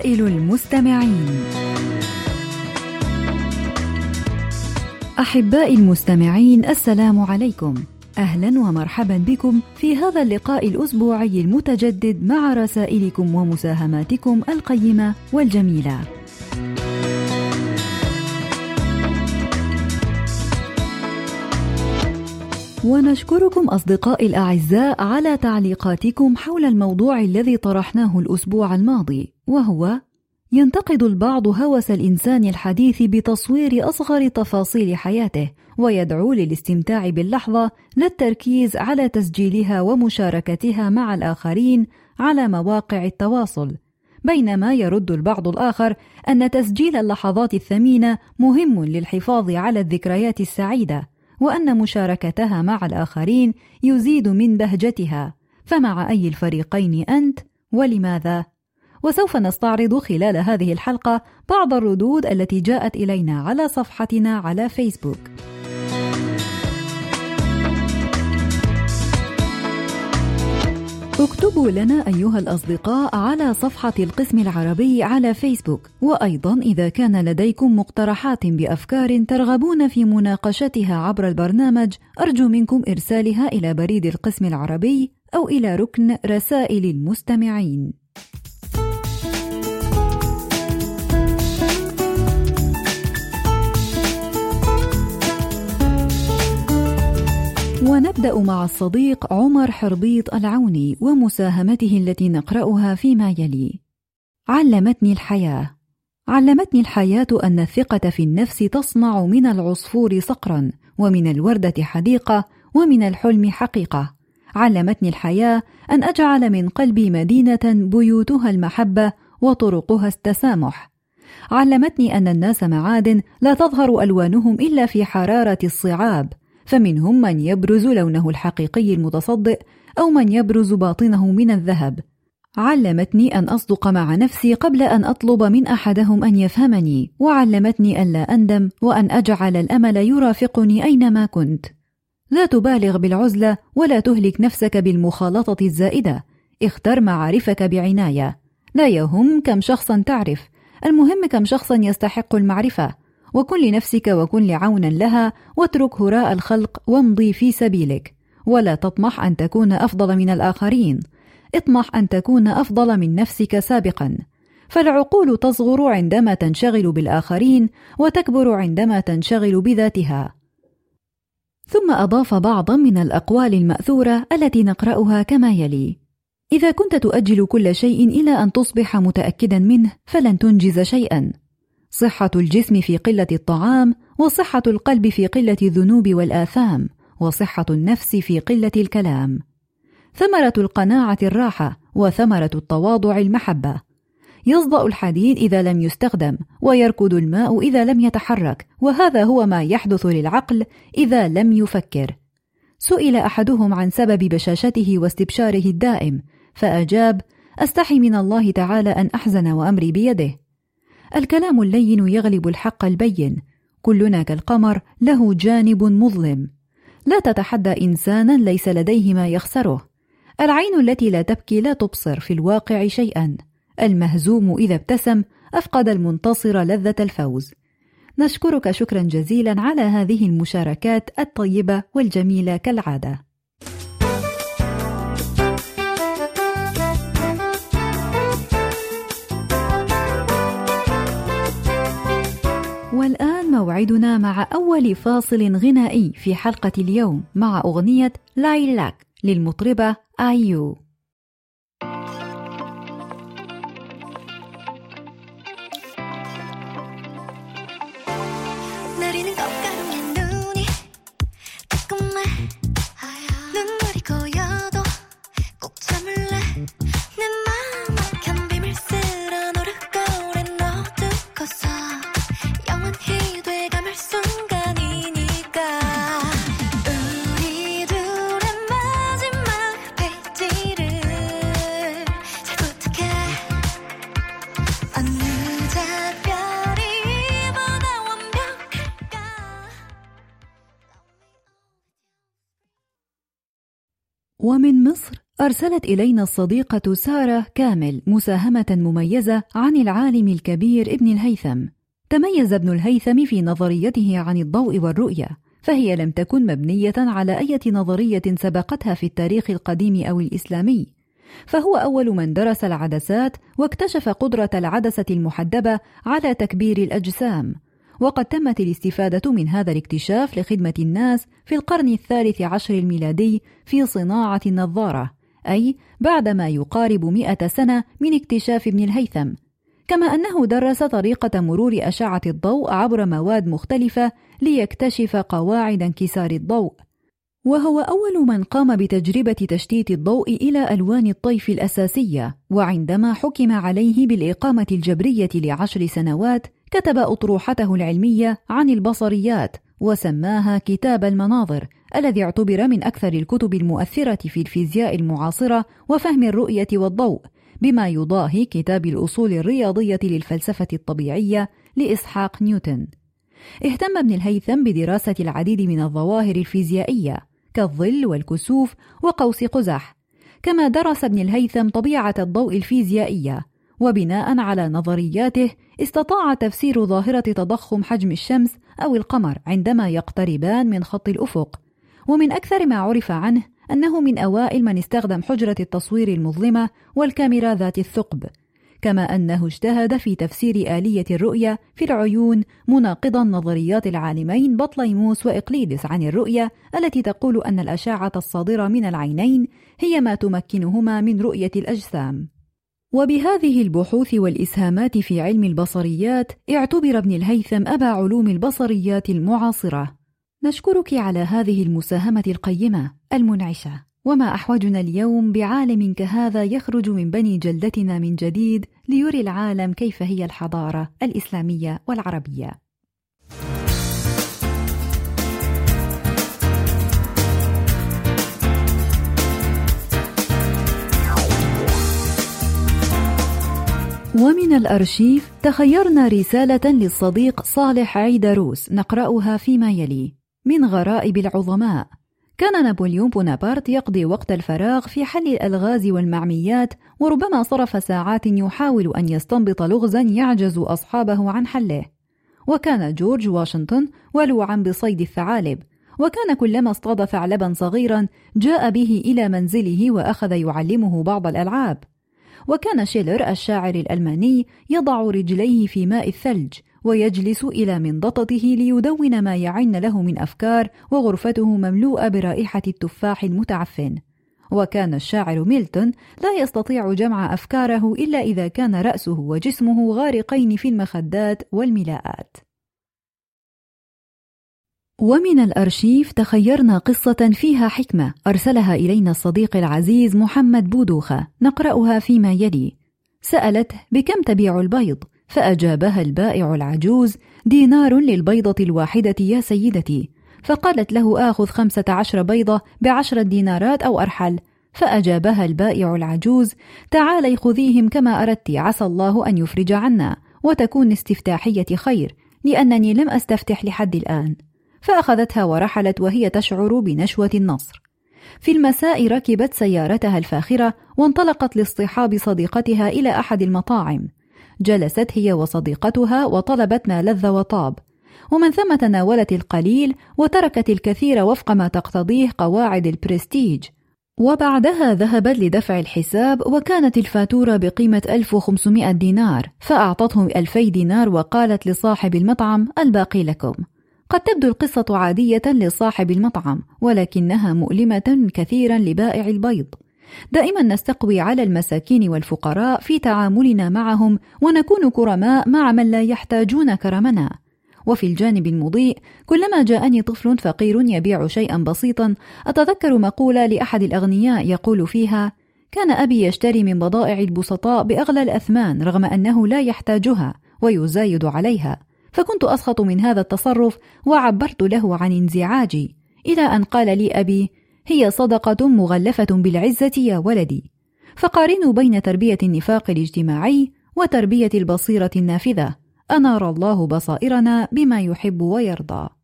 رسائل المستمعين. أحبائي المستمعين السلام عليكم. أهلا ومرحبا بكم في هذا اللقاء الأسبوعي المتجدد مع رسائلكم ومساهماتكم القيمة والجميلة. ونشكركم أصدقائي الأعزاء على تعليقاتكم حول الموضوع الذي طرحناه الأسبوع الماضي. وهو ينتقد البعض هوس الإنسان الحديث بتصوير أصغر تفاصيل حياته ويدعو للاستمتاع باللحظة لا التركيز على تسجيلها ومشاركتها مع الآخرين على مواقع التواصل. بينما يرد البعض الآخر أن تسجيل اللحظات الثمينة مهم للحفاظ على الذكريات السعيدة وأن مشاركتها مع الآخرين يزيد من بهجتها. فمع أي الفريقين أنت؟ ولماذا؟ وسوف نستعرض خلال هذه الحلقة بعض الردود التي جاءت إلينا على صفحتنا على فيسبوك. اكتبوا لنا أيها الأصدقاء على صفحة القسم العربي على فيسبوك. وأيضا إذا كان لديكم مقترحات بأفكار ترغبون في مناقشتها عبر البرنامج أرجو منكم إرسالها إلى بريد القسم العربي أو إلى ركن رسائل المستمعين. ونبدأ مع الصديق عمر حربيط العوني ومساهمته التي نقرأها فيما يلي. علمتني الحياة. علمتني الحياة أن الثقة في النفس تصنع من العصفور صقرا ومن الوردة حديقة ومن الحلم حقيقة. علمتني الحياة أن أجعل من قلبي مدينة بيوتها المحبة وطرقها التسامح. علمتني أن الناس معادن لا تظهر ألوانهم إلا في حرارة الصعاب. فمنهم من يبرز لونه الحقيقي المتصدئ أو من يبرز باطنه من الذهب. علمتني أن أصدق مع نفسي قبل أن أطلب من أحدهم أن يفهمني وعلمتني الا أندم وأن أجعل الأمل يرافقني أينما كنت. لا تبالغ بالعزلة ولا تهلك نفسك بالمخالطة الزائدة. اختر معارفك بعناية. لا يهم كم شخصا تعرف. المهم كم شخصا يستحق المعرفة. وكن لنفسك وكن لعونا لها واترك هراء الخلق وامضي في سبيلك. ولا تطمح أن تكون أفضل من الآخرين. اطمح أن تكون أفضل من نفسك سابقا. فالعقول تصغر عندما تنشغل بالآخرين وتكبر عندما تنشغل بذاتها. ثم أضاف بعضا من الأقوال المأثورة التي نقرأها كما يلي. إذا كنت تؤجل كل شيء إلى أن تصبح متاكدا منه فلن تنجز شيئا. صحة الجسم في قلة الطعام، وصحة القلب في قلة الذنوب والآثام، وصحة النفس في قلة الكلام. ثمرة القناعة الراحة، وثمرة التواضع المحبة. يصدأ الحديد إذا لم يستخدم، ويركض الماء إذا لم يتحرك، وهذا هو ما يحدث للعقل إذا لم يفكر. سئل أحدهم عن سبب بشاشته واستبشاره الدائم، فأجاب: أستحي من الله تعالى أن أحزن وأمري بيده. الكلام اللين يغلب الحق البين. كلنا كالقمر له جانب مظلم. لا تتحدى إنسانا ليس لديه ما يخسره. العين التي لا تبكي لا تبصر في الواقع شيئا. المهزوم إذا ابتسم أفقد المنتصر لذة الفوز. نشكرك شكرا جزيلا على هذه المشاركات الطيبة والجميلة كالعادة. والآن موعدنا مع أول فاصل غنائي في حلقة اليوم مع أغنية لايلاك للمطربة آيو. أرسلت إلينا الصديقة سارة كامل مساهمة مميزة عن العالم الكبير ابن الهيثم. تميز ابن الهيثم في نظريته عن الضوء والرؤية، فهي لم تكن مبنية على أي نظرية سبقتها في التاريخ القديم أو الإسلامي، فهو أول من درس العدسات واكتشف قدرة العدسة المحدبة على تكبير الأجسام، وقد تمت الاستفادة من هذا الاكتشاف لخدمة الناس في القرن الثالث عشر الميلادي في صناعة النظارة، أي بعد ما يقارب مئة سنة من اكتشاف ابن الهيثم كما أنه درس طريقة مرور أشعة الضوء عبر مواد مختلفة ليكتشف قواعد انكسار الضوء. وهو أول من قام بتجربة تشتيت الضوء إلى ألوان الطيف الأساسية وعندما حكم عليه بالإقامة الجبرية لعشر سنوات كتب أطروحته العلمية عن البصريات وسماها كتاب المناظر الذي اعتبر من أكثر الكتب المؤثرة في الفيزياء المعاصرة وفهم الرؤية والضوء بما يضاهي كتاب الأصول الرياضية للفلسفة الطبيعية لإسحاق نيوتن. اهتم ابن الهيثم بدراسة العديد من الظواهر الفيزيائية كالظل والكسوف وقوس قزح كما درس ابن الهيثم طبيعة الضوء الفيزيائية وبناء على نظرياته استطاع تفسير ظاهرة تضخم حجم الشمس أو القمر عندما يقتربان من خط الأفق. ومن أكثر ما عرف عنه أنه من أوائل من استخدم حجرة التصوير المظلمة والكاميرا ذات الثقب كما أنه اجتهد في تفسير آلية الرؤية في العيون مناقضا نظريات العالمين بطليموس وإقليدس عن الرؤية التي تقول أن الأشعة الصادرة من العينين هي ما تمكنهما من رؤية الأجسام. وبهذه البحوث والإسهامات في علم البصريات اعتبر ابن الهيثم أبا علوم البصريات المعاصرة. نشكرك على هذه المساهمة القيمة المنعشة. وما أحوجنا اليوم بعالم كهذا يخرج من بني جلدتنا من جديد ليري العالم كيف هي الحضارة الإسلامية والعربية. ومن الأرشيف تخيرنا رسالة للصديق صالح عيدروس نقرأها فيما يلي. من غرائب العظماء. كان نابليون بونابرت يقضي وقت الفراغ في حل الألغاز والمعميات وربما صرف ساعات يحاول أن يستنبط لغزا يعجز أصحابه عن حله. وكان جورج واشنطن ولوعا بصيد الثعالب. وكان كلما اصطاد ثعلبا صغيرا جاء به إلى منزله وأخذ يعلمه بعض الألعاب. وكان شيلر الشاعر الألماني يضع رجليه في ماء الثلج ويجلس إلى منضطته ليدون ما يعن له من أفكار وغرفته مملوءة برائحة التفاح المتعفن. وكان الشاعر ميلتون لا يستطيع جمع أفكاره إلا إذا كان رأسه وجسمه غارقين في المخدات والملاءات. ومن الأرشيف تخيرنا قصة فيها حكمة أرسلها إلينا الصديق العزيز محمد بودوخة نقرأها فيما يلي. سألته بكم تبيع البيض؟ فأجابها البائع العجوز دينار للبيضة الواحدة يا سيدتي. فقالت له آخذ خمسة عشر بيضة بعشرة دينارات أو أرحل. فأجابها البائع العجوز تعالي خذيهم كما أردت عسى الله أن يفرج عنا وتكون استفتاحية خير لأنني لم أستفتح لحد الآن. فأخذتها ورحلت وهي تشعر بنشوة النصر. في المساء ركبت سيارتها الفاخرة وانطلقت لاصطحاب صديقتها إلى أحد المطاعم. جلست هي وصديقتها وطلبت ما لذ وطاب. ومن ثم تناولت القليل وتركت الكثير وفق ما تقتضيه قواعد البرستيج. وبعدها ذهبت لدفع الحساب وكانت الفاتورة بقيمة 1500 دينار فأعطتهم 2000 دينار وقالت لصاحب المطعم الباقي لكم. قد تبدو القصة عادية لصاحب المطعم ولكنها مؤلمة كثيرا لبائع البيض. دائما نستقوي على المساكين والفقراء في تعاملنا معهم ونكون كرماء مع من لا يحتاجون كرمنا. وفي الجانب المضيء كلما جاءني طفل فقير يبيع شيئا بسيطا أتذكر مقولة لأحد الأغنياء يقول فيها كان أبي يشتري من بضائع البسطاء بأغلى الأثمان رغم أنه لا يحتاجها ويزايد عليها. فكنت أسخط من هذا التصرف وعبرت له عن انزعاجي. إلى أن قال لي أبي هي صدقة مغلفة بالعزة يا ولدي. فقارنوا بين تربية النفاق الاجتماعي وتربية البصيرة النافذة. أنار الله بصائرنا بما يحب ويرضى.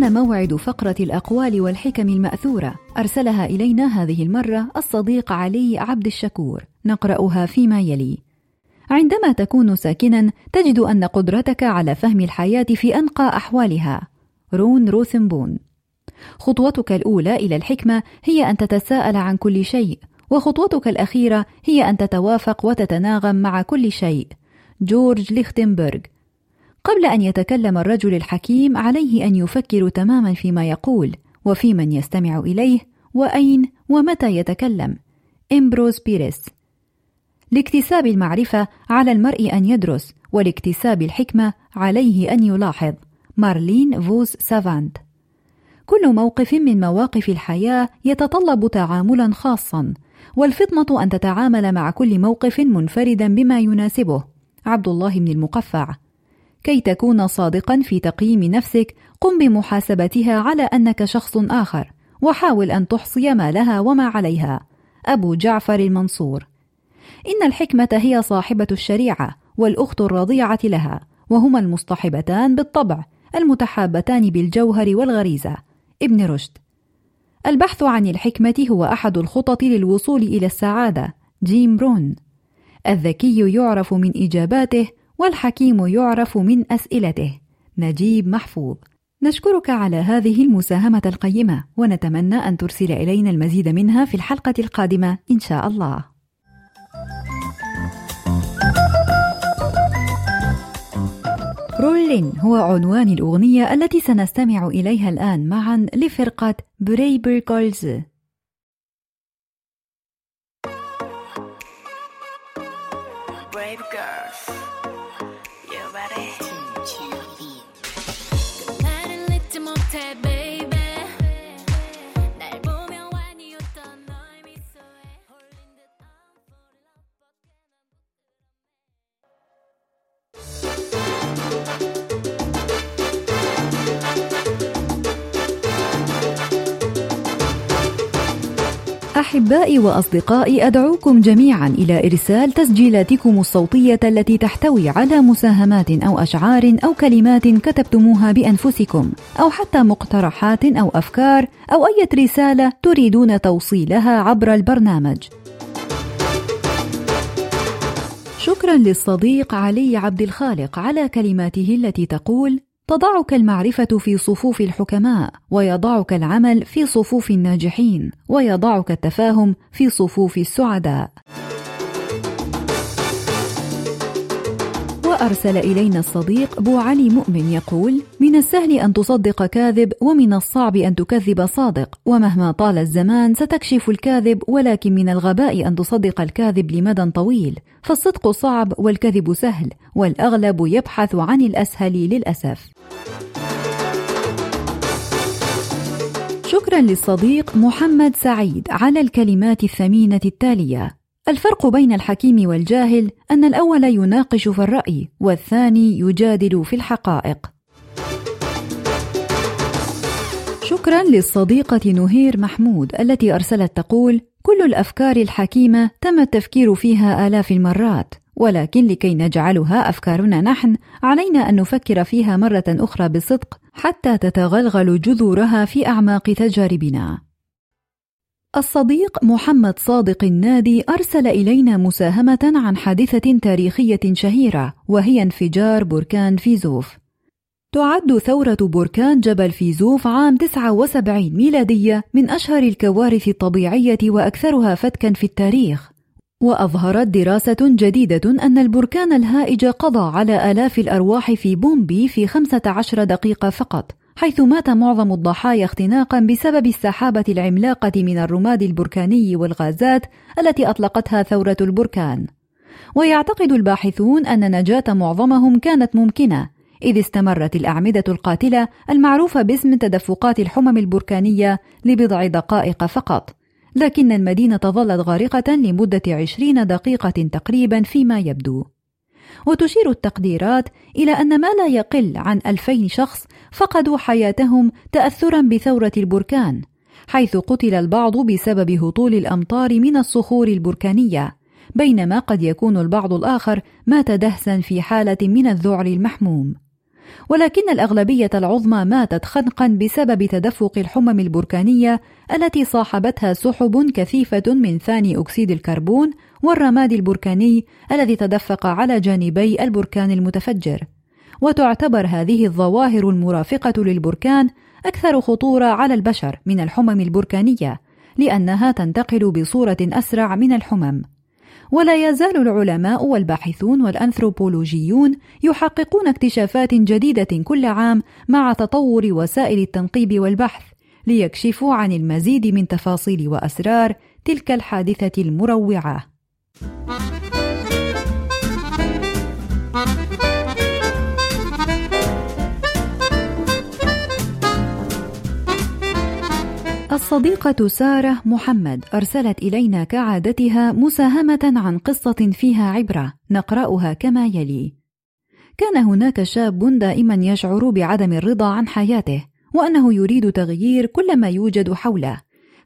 حان موعد فقرة الأقوال والحكم المأثورة. أرسلها إلينا هذه المرة الصديق علي عبد الشكور. نقرأها فيما يلي. عندما تكون ساكنا تجد أن قدرتك على فهم الحياة في أنقى أحوالها. رون روثنبون. خطوتك الأولى إلى الحكمة هي أن تتساءل عن كل شيء وخطوتك الأخيرة هي أن تتوافق وتتناغم مع كل شيء. جورج ليختنبرغ. قبل أن يتكلم الرجل الحكيم عليه أن يفكر تماما فيما يقول وفي من يستمع إليه وأين ومتى يتكلم؟ إمبروز بيريس. لاكتساب المعرفة على المرء أن يدرس ولاكتساب الحكمة عليه أن يلاحظ. مارلين فوز سافانت. كل موقف من مواقف الحياة يتطلب تعاملا خاصا والفطنة أن تتعامل مع كل موقف منفردا بما يناسبه. عبد الله بن المقفع. كي تكون صادقا في تقييم نفسك قم بمحاسبتها على أنك شخص آخر وحاول أن تحصي ما لها وما عليها. أبو جعفر المنصور. إن الحكمة هي صاحبة الشريعة والأخت الرضيعة لها وهما المصطحبتان بالطبع المتحابتان بالجوهر والغريزة. ابن رشد. البحث عن الحكمة هو أحد الخطط للوصول إلى السعادة. جيم برون الذكي يعرف من إجاباته والحكيم يعرف من أسئلته. نجيب محفوظ. نشكرك على هذه المساهمة القيمة ونتمنى أن ترسل إلينا المزيد منها في الحلقة القادمة إن شاء الله. رولين هو عنوان الأغنية التي سنستمع إليها الآن معا لفرقة بريبر جولز أحبائي وأصدقائي أدعوكم جميعا إلى إرسال تسجيلاتكم الصوتية التي تحتوي على مساهمات أو أشعار أو كلمات كتبتموها بأنفسكم أو حتى مقترحات أو أفكار أو أي رسالة تريدون توصيلها عبر البرنامج. شكرا للصديق علي عبد الخالق على كلماته التي تقول تضعك المعرفة في صفوف الحكماء، ويضعك العمل في صفوف الناجحين، ويضعك التفاهم في صفوف السعداء. وأرسل إلينا الصديق بو علي مؤمن يقول: من السهل أن تصدق كاذب، ومن الصعب أن تكذب صادق، ومهما طال الزمان ستكشف الكاذب، ولكن من الغباء أن تصدق الكاذب لمدى طويل، فالصدق صعب والكذب سهل، والأغلب يبحث عن الأسهل للأسف. شكرا للصديق محمد سعيد على الكلمات الثمينة التالية: الفرق بين الحكيم والجاهل أن الأول يناقش في الرأي والثاني يجادل في الحقائق. شكرا للصديقة نهير محمود التي أرسلت تقول: كل الأفكار الحكيمة تم التفكير فيها آلاف المرات، ولكن لكي نجعلها أفكارنا نحن، علينا أن نفكر فيها مرة أخرى بصدق حتى تتغلغل جذورها في أعماق تجاربنا. الصديق محمد صادق النادي أرسل إلينا مساهمة عن حادثة تاريخية شهيرة وهي انفجار بركان فيزوف. تعد ثورة بركان جبل فيزوف عام 79 ميلادية من أشهر الكوارث الطبيعية وأكثرها فتكا في التاريخ. وأظهرت دراسة جديدة أن البركان الهائج قضى على آلاف الأرواح في بومبي في 15 دقيقة فقط، حيث مات معظم الضحايا اختناقا بسبب السحابة العملاقة من الرماد البركاني والغازات التي أطلقتها ثورة البركان. ويعتقد الباحثون أن نجاة معظمهم كانت ممكنة، إذ استمرت الأعمدة القاتلة المعروفة باسم تدفقات الحمم البركانية لبضع دقائق فقط، لكن المدينة ظلت غارقة لمدة عشرين دقيقة تقريبا فيما يبدو. وتشير التقديرات إلى أن ما لا يقل عن ألفين شخص فقدوا حياتهم تأثرا بثورة البركان حيث قتل البعض بسبب هطول الأمطار من الصخور البركانية بينما قد يكون البعض الآخر مات دهسا في حالة من الذعر المحموم. ولكن الأغلبية العظمى ماتت خنقا بسبب تدفق الحمم البركانية التي صاحبتها سحب كثيفة من ثاني أكسيد الكربون والرماد البركاني الذي تدفق على جانبي البركان المتفجر وتعتبر هذه الظواهر المرافقة للبركان أكثر خطورة على البشر من الحمم البركانية لأنها تنتقل بصورة أسرع من الحمم ولا يزال العلماء والباحثون والأنثروبولوجيون يحققون اكتشافات جديدة كل عام مع تطور وسائل التنقيب والبحث ليكشفوا عن المزيد من تفاصيل وأسرار تلك الحادثة المروعة. الصديقة سارة محمد أرسلت إلينا كعادتها مساهمة عن قصة فيها عبرة نقرأها كما يلي: كان هناك شاب دائما يشعر بعدم الرضا عن حياته، وأنه يريد تغيير كل ما يوجد حوله،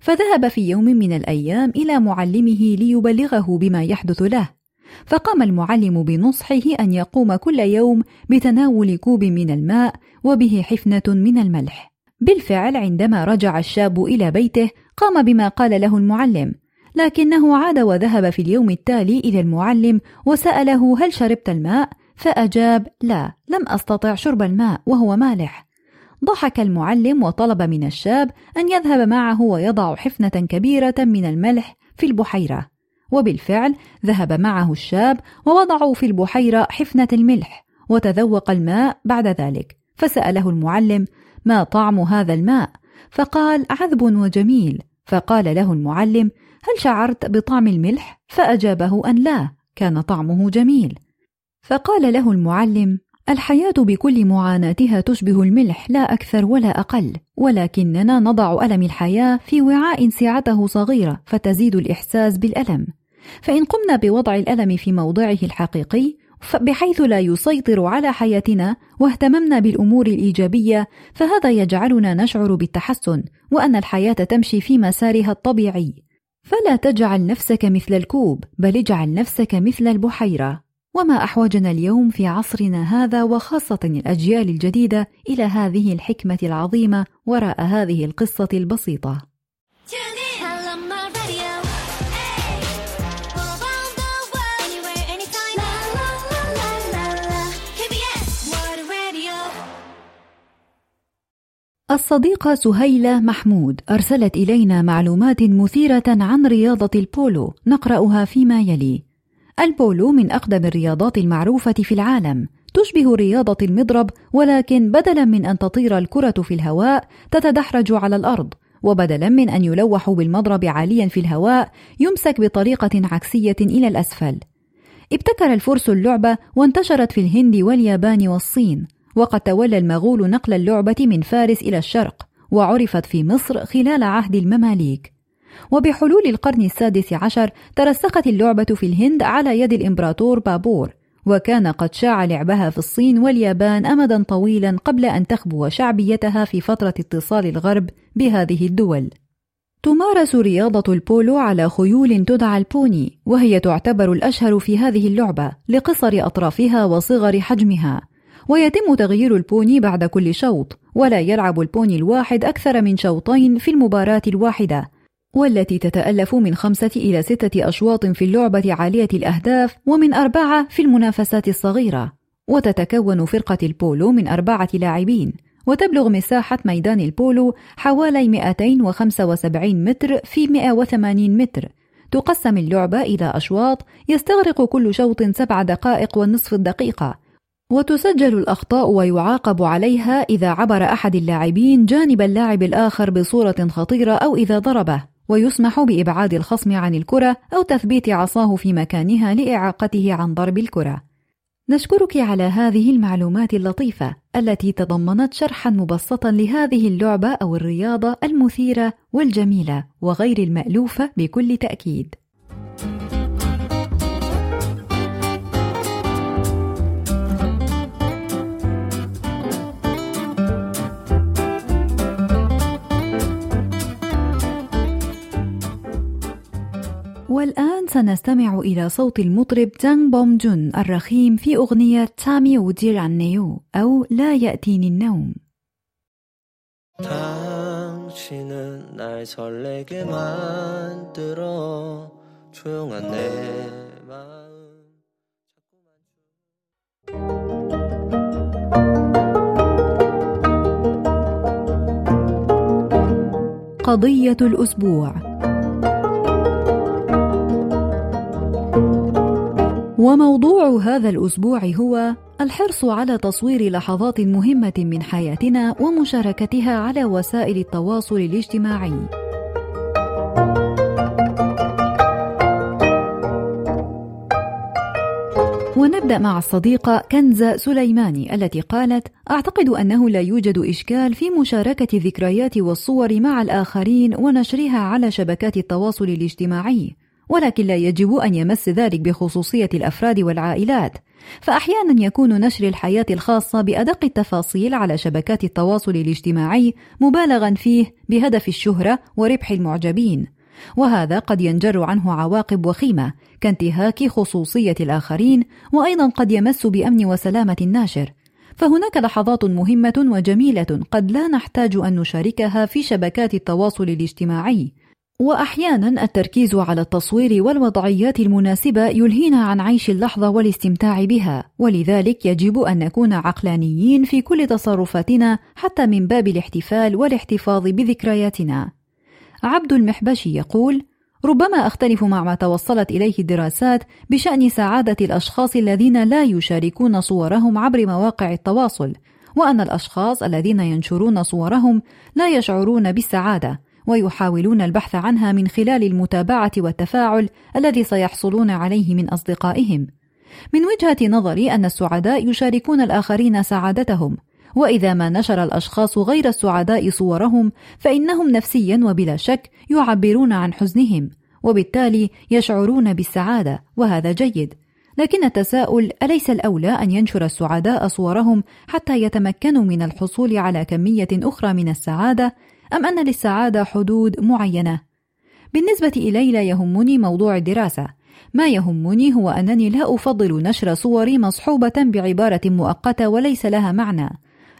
فذهب في يوم من الأيام إلى معلمه ليبلغه بما يحدث له، فقام المعلم بنصحه أن يقوم كل يوم بتناول كوب من الماء وبه حفنة من الملح. بالفعل عندما رجع الشاب إلى بيته قام بما قال له المعلم لكنه عاد وذهب في اليوم التالي إلى المعلم وسأله هل شربت الماء؟ فأجاب لا لم أستطع شرب الماء وهو مالح ضحك المعلم وطلب من الشاب أن يذهب معه ويضع حفنة كبيرة من الملح في البحيرة. وبالفعل ذهب معه الشاب ووضعوا في البحيرة حفنة الملح وتذوق الماء بعد ذلك. فسأله المعلم ما طعم هذا الماء؟ فقال عذب وجميل. فقال له المعلم هل شعرت بطعم الملح؟ فأجابه أن لا كان طعمه جميل. فقال له المعلم الحياة بكل معاناتها تشبه الملح لا أكثر ولا أقل. ولكننا نضع ألم الحياة في وعاء سعته صغيرة فتزيد الإحساس بالألم. فإن قمنا بوضع الألم في موضعه الحقيقي بحيث لا يسيطر على حياتنا واهتممنا بالأمور الإيجابية فهذا يجعلنا نشعر بالتحسن وأن الحياة تمشي في مسارها الطبيعي. فلا تجعل نفسك مثل الكوب بل اجعل نفسك مثل البحيرة. وما أحوجنا اليوم في عصرنا هذا وخاصة الأجيال الجديدة إلى هذه الحكمة العظيمة وراء هذه القصة البسيطة. الصديقة سهيلة محمود أرسلت إلينا معلومات مثيرة عن رياضة البولو نقرأها فيما يلي. البولو من أقدم الرياضات المعروفة في العالم، تشبه رياضة المضرب ولكن بدلا من أن تطير الكرة في الهواء تتدحرج على الأرض، وبدلا من أن يلوح بالمضرب عاليا في الهواء يمسك بطريقة عكسية إلى الأسفل. ابتكر الفرس اللعبة وانتشرت في الهند واليابان والصين، وقد تولى المغول نقل اللعبة من فارس إلى الشرق وعرفت في مصر خلال عهد المماليك. وبحلول القرن السادس عشر ترسخت اللعبة في الهند على يد الإمبراطور بابور وكان قد شاع لعبها في الصين واليابان أمدا طويلا قبل أن تخبو شعبيتها في فترة اتصال الغرب بهذه الدول. تمارس رياضة البولو على خيول تدعى البوني وهي تعتبر الأشهر في هذه اللعبة لقصر أطرافها وصغر حجمها. ويتم تغيير البوني بعد كل شوط ولا يلعب البوني الواحد أكثر من شوطين في المباراة الواحدة. والتي تتألف من خمسة إلى ستة أشواط في اللعبة عالية الأهداف ومن أربعة في المنافسات الصغيرة. وتتكون فرقة البولو من أربعة لاعبين وتبلغ مساحة ميدان البولو حوالي 275 متر في 180 متر. تقسم اللعبة إلى أشواط يستغرق كل شوط سبع دقائق والنصف الدقيقة. وتسجل الأخطاء ويعاقب عليها إذا عبر أحد اللاعبين جانب اللاعب الآخر بصورة خطيرة أو إذا ضربه، ويسمح بإبعاد الخصم عن الكرة أو تثبيت عصاه في مكانها لإعاقته عن ضرب الكرة. نشكرك على هذه المعلومات اللطيفة التي تضمنت شرحا مبسطا لهذه اللعبة أو الرياضة المثيرة والجميلة وغير المألوفة بكل تأكيد. والآن سنستمع إلى صوت المطرب تانغ بوم جون الرخيم في أغنية تامي ودير عنيو أو لا يأتيني النوم 당신은 날 설레게 만들어 조용한 내 마음 قضية الأسبوع وموضوع هذا الأسبوع هو الحرص على تصوير لحظات مهمة من حياتنا ومشاركتها على وسائل التواصل الاجتماعي. ونبدأ مع الصديقة كنزه سليماني التي قالت أعتقد أنه لا يوجد إشكال في مشاركة الذكريات والصور مع الآخرين ونشرها على شبكات التواصل الاجتماعي. ولكن لا يجب أن يمس ذلك بخصوصية الأفراد والعائلات. فأحيانا يكون نشر الحياة الخاصة بأدق التفاصيل على شبكات التواصل الاجتماعي مبالغا فيه بهدف الشهرة وربح المعجبين. وهذا قد ينجر عنه عواقب وخيمة كانتهاك خصوصية الآخرين وأيضا قد يمس بأمن وسلامة الناشر. فهناك لحظات مهمة وجميلة قد لا نحتاج أن نشاركها في شبكات التواصل الاجتماعي. وأحيانا التركيز على التصوير والوضعيات المناسبة يلهينا عن عيش اللحظة والاستمتاع بها ولذلك يجب أن نكون عقلانيين في كل تصرفاتنا حتى من باب الاحتفال والاحتفاظ بذكرياتنا. عبد المحبشي يقول ربما أختلف مع ما توصلت إليه الدراسات بشأن سعادة الأشخاص الذين لا يشاركون صورهم عبر مواقع التواصل وأن الأشخاص الذين ينشرون صورهم لا يشعرون بالسعادة ويحاولون البحث عنها من خلال المتابعة والتفاعل الذي سيحصلون عليه من أصدقائهم. من وجهة نظري أن السعداء يشاركون الآخرين سعادتهم وإذا ما نشر الأشخاص غير السعداء صورهم فإنهم نفسيا وبلا شك يعبرون عن حزنهم وبالتالي يشعرون بالسعادة وهذا جيد. لكن التساؤل أليس الأولى أن ينشر السعداء صورهم حتى يتمكنوا من الحصول على كمية أخرى من السعادة؟ أم أن للسعادة حدود معينة؟ بالنسبة إلي لا يهمني موضوع الدراسة، ما يهمني هو أنني لا أفضل نشر صوري مصحوبة بعبارة مؤقتة وليس لها معنى.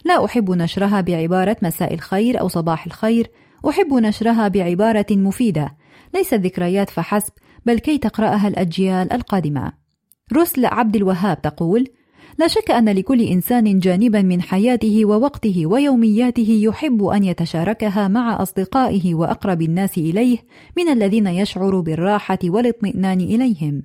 لا أحب نشرها بعبارة مساء الخير أو صباح الخير، أحب نشرها بعبارة مفيدة، ليست ذكريات فحسب، بل كي تقرأها الأجيال القادمة. رسل عبد الوهاب تقول: لا شك أن لكل إنسان جانبا من حياته ووقته ويومياته يحب أن يتشاركها مع أصدقائه وأقرب الناس إليه من الذين يشعر بالراحة والاطمئنان إليهم،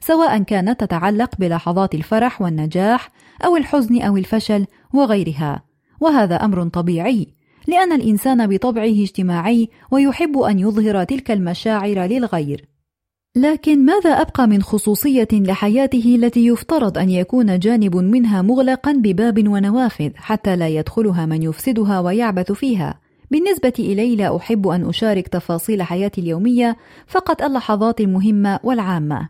سواء كانت تتعلق بلحظات الفرح والنجاح أو الحزن أو الفشل وغيرها، وهذا أمر طبيعي، لأن الإنسان بطبعه اجتماعي ويحب أن يظهر تلك المشاعر للغير. لكن ماذا أبقى من خصوصية لحياته التي يفترض أن يكون جانب منها مغلقا بباب ونوافذ حتى لا يدخلها من يفسدها ويعبث فيها؟ بالنسبة إلي لا أحب أن أشارك تفاصيل حياتي اليومية فقط اللحظات المهمة والعامة.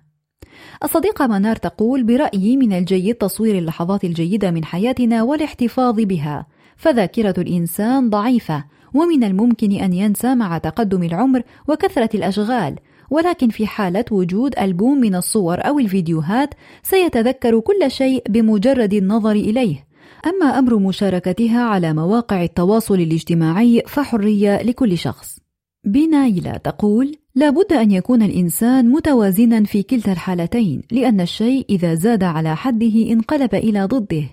الصديقة منار تقول برأيي من الجيد تصوير اللحظات الجيدة من حياتنا والاحتفاظ بها. فذاكرة الإنسان ضعيفة ومن الممكن أن ينسى مع تقدم العمر وكثرة الأشغال. ولكن في حالة وجود ألبوم من الصور أو الفيديوهات سيتذكر كل شيء بمجرد النظر إليه. أما أمر مشاركتها على مواقع التواصل الاجتماعي فحرية لكل شخص. بنايلة تقول لابد أن يكون الإنسان متوازنا في كلتا الحالتين لأن الشيء إذا زاد على حده انقلب إلى ضده.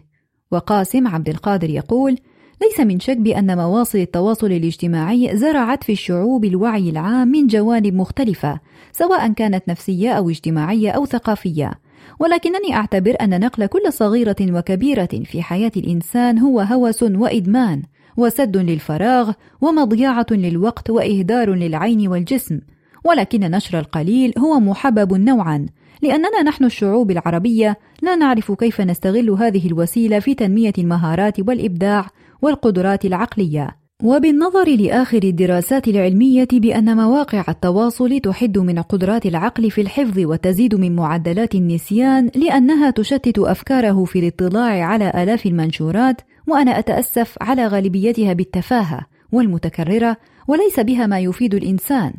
وقاسم عبد القادر يقول ليس من شك بأن مواصل التواصل الاجتماعي زرعت في الشعوب الوعي العام من جوانب مختلفة سواء كانت نفسية أو اجتماعية أو ثقافية. ولكنني أعتبر أن نقل كل صغيرة وكبيرة في حياة الإنسان هو هوس وإدمان وسد للفراغ ومضيعة للوقت وإهدار للعين والجسم. ولكن نشر القليل هو محبب نوعا. لأننا نحن الشعوب العربية لا نعرف كيف نستغل هذه الوسيلة في تنمية المهارات والإبداع والقدرات العقلية وبالنظر لآخر الدراسات العلمية بأن مواقع التواصل تحد من قدرات العقل في الحفظ وتزيد من معدلات النسيان لأنها تشتت أفكاره في الاطلاع على آلاف المنشورات وأنا أتأسف على غالبيتها بالتفاهة والمتكررة وليس بها ما يفيد الإنسان.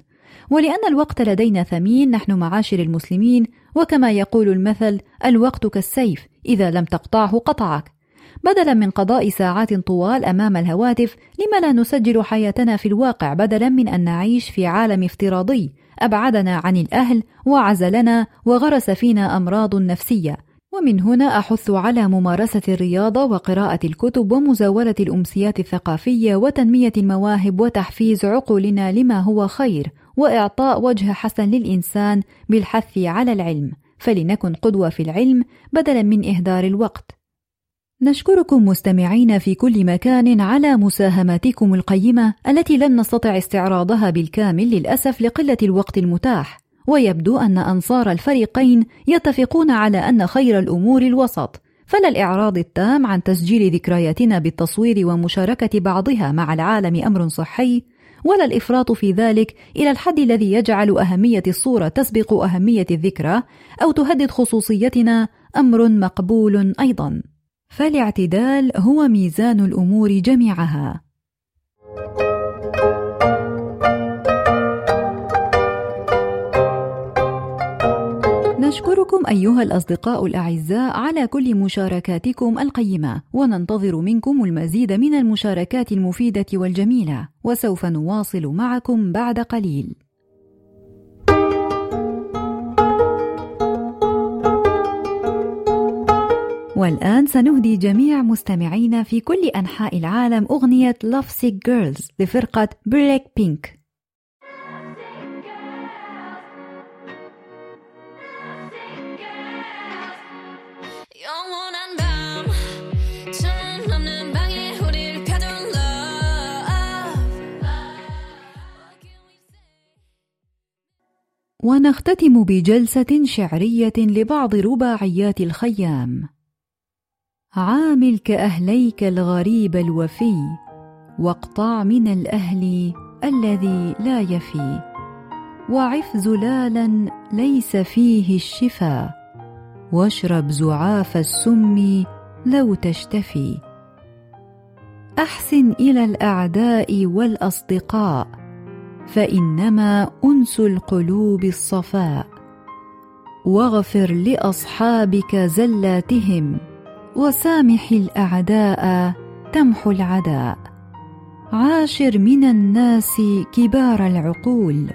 ولأن الوقت لدينا ثمين نحن معاشر المسلمين وكما يقول المثل الوقت كالسيف إذا لم تقطعه قطعك. بدلا من قضاء ساعات طوال أمام الهواتف لم لا نسجل حياتنا في الواقع بدلا من أن نعيش في عالم افتراضي؟ أبعدنا عن الأهل وعزلنا وغرس فينا أمراض نفسية. ومن هنا أحث على ممارسة الرياضة وقراءة الكتب ومزاولة الأمسيات الثقافية وتنمية المواهب وتحفيز عقولنا لما هو خير وإعطاء وجه حسن للإنسان بالحث على العلم. فلنكن قدوة في العلم بدلا من إهدار الوقت. نشكركم مستمعين في كل مكان على مساهماتكم القيمة التي لم نستطع استعراضها بالكامل للأسف لقلة الوقت المتاح، ويبدو أن أنصار الفريقين يتفقون على أن خير الأمور الوسط، فلا الإعراض التام عن تسجيل ذكرياتنا بالتصوير ومشاركة بعضها مع العالم أمر صحي، ولا الإفراط في ذلك إلى الحد الذي يجعل أهمية الصورة تسبق أهمية الذكرى أو تهدد خصوصيتنا أمر مقبول أيضا. فالاعتدال هو ميزان الأمور جميعها. نشكركم أيها الأصدقاء الأعزاء على كل مشاركاتكم القيمة وننتظر منكم المزيد من المشاركات المفيدة والجميلة وسوف نواصل معكم بعد قليل. والآن سنهدي جميع مستمعينا في كل أنحاء العالم أغنية Love Sick Girls لفرقة بلاك بينك ونختتم بجلسة شعرية لبعض رباعيات الخيام. عامل كأهليك الغريب الوفي واقطع من الأهل الذي لا يفي. وعف زلالا ليس فيه الشفا واشرب زعاف السم لو تشتفي. أحسن إلى الأعداء والأصدقاء فإنما أنس القلوب الصفاء. واغفر لأصحابك زلاتهم وسامح الأعداء تمحو العداء. عاشر من الناس كبار العقول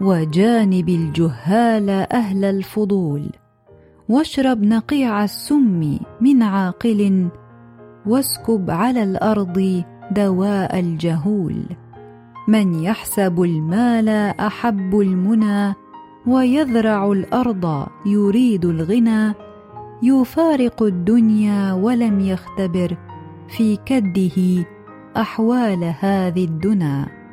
وجانب الجهال أهل الفضول. واشرب نقيع السم من عاقل واسكب على الأرض دواء الجهول. من يحسب المال أحب المنى ويذرع الأرض يريد الغنى. يفارق الدنيا ولم يختبر في كده أحوال هذه الدنا.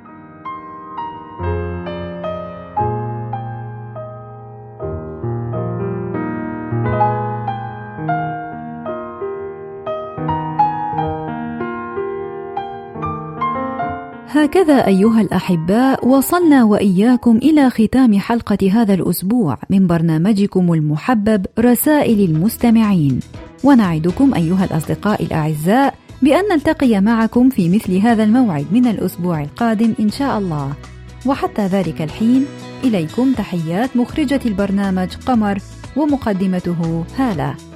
هكذا أيها الأحباء وصلنا وإياكم إلى ختام حلقة هذا الأسبوع من برنامجكم المحبب رسائل المستمعين. ونعدكم أيها الأصدقاء الأعزاء بأن نلتقي معكم في مثل هذا الموعد من الأسبوع القادم إن شاء الله. وحتى ذلك الحين إليكم تحيات مخرجة البرنامج قمر ومقدمته هالة.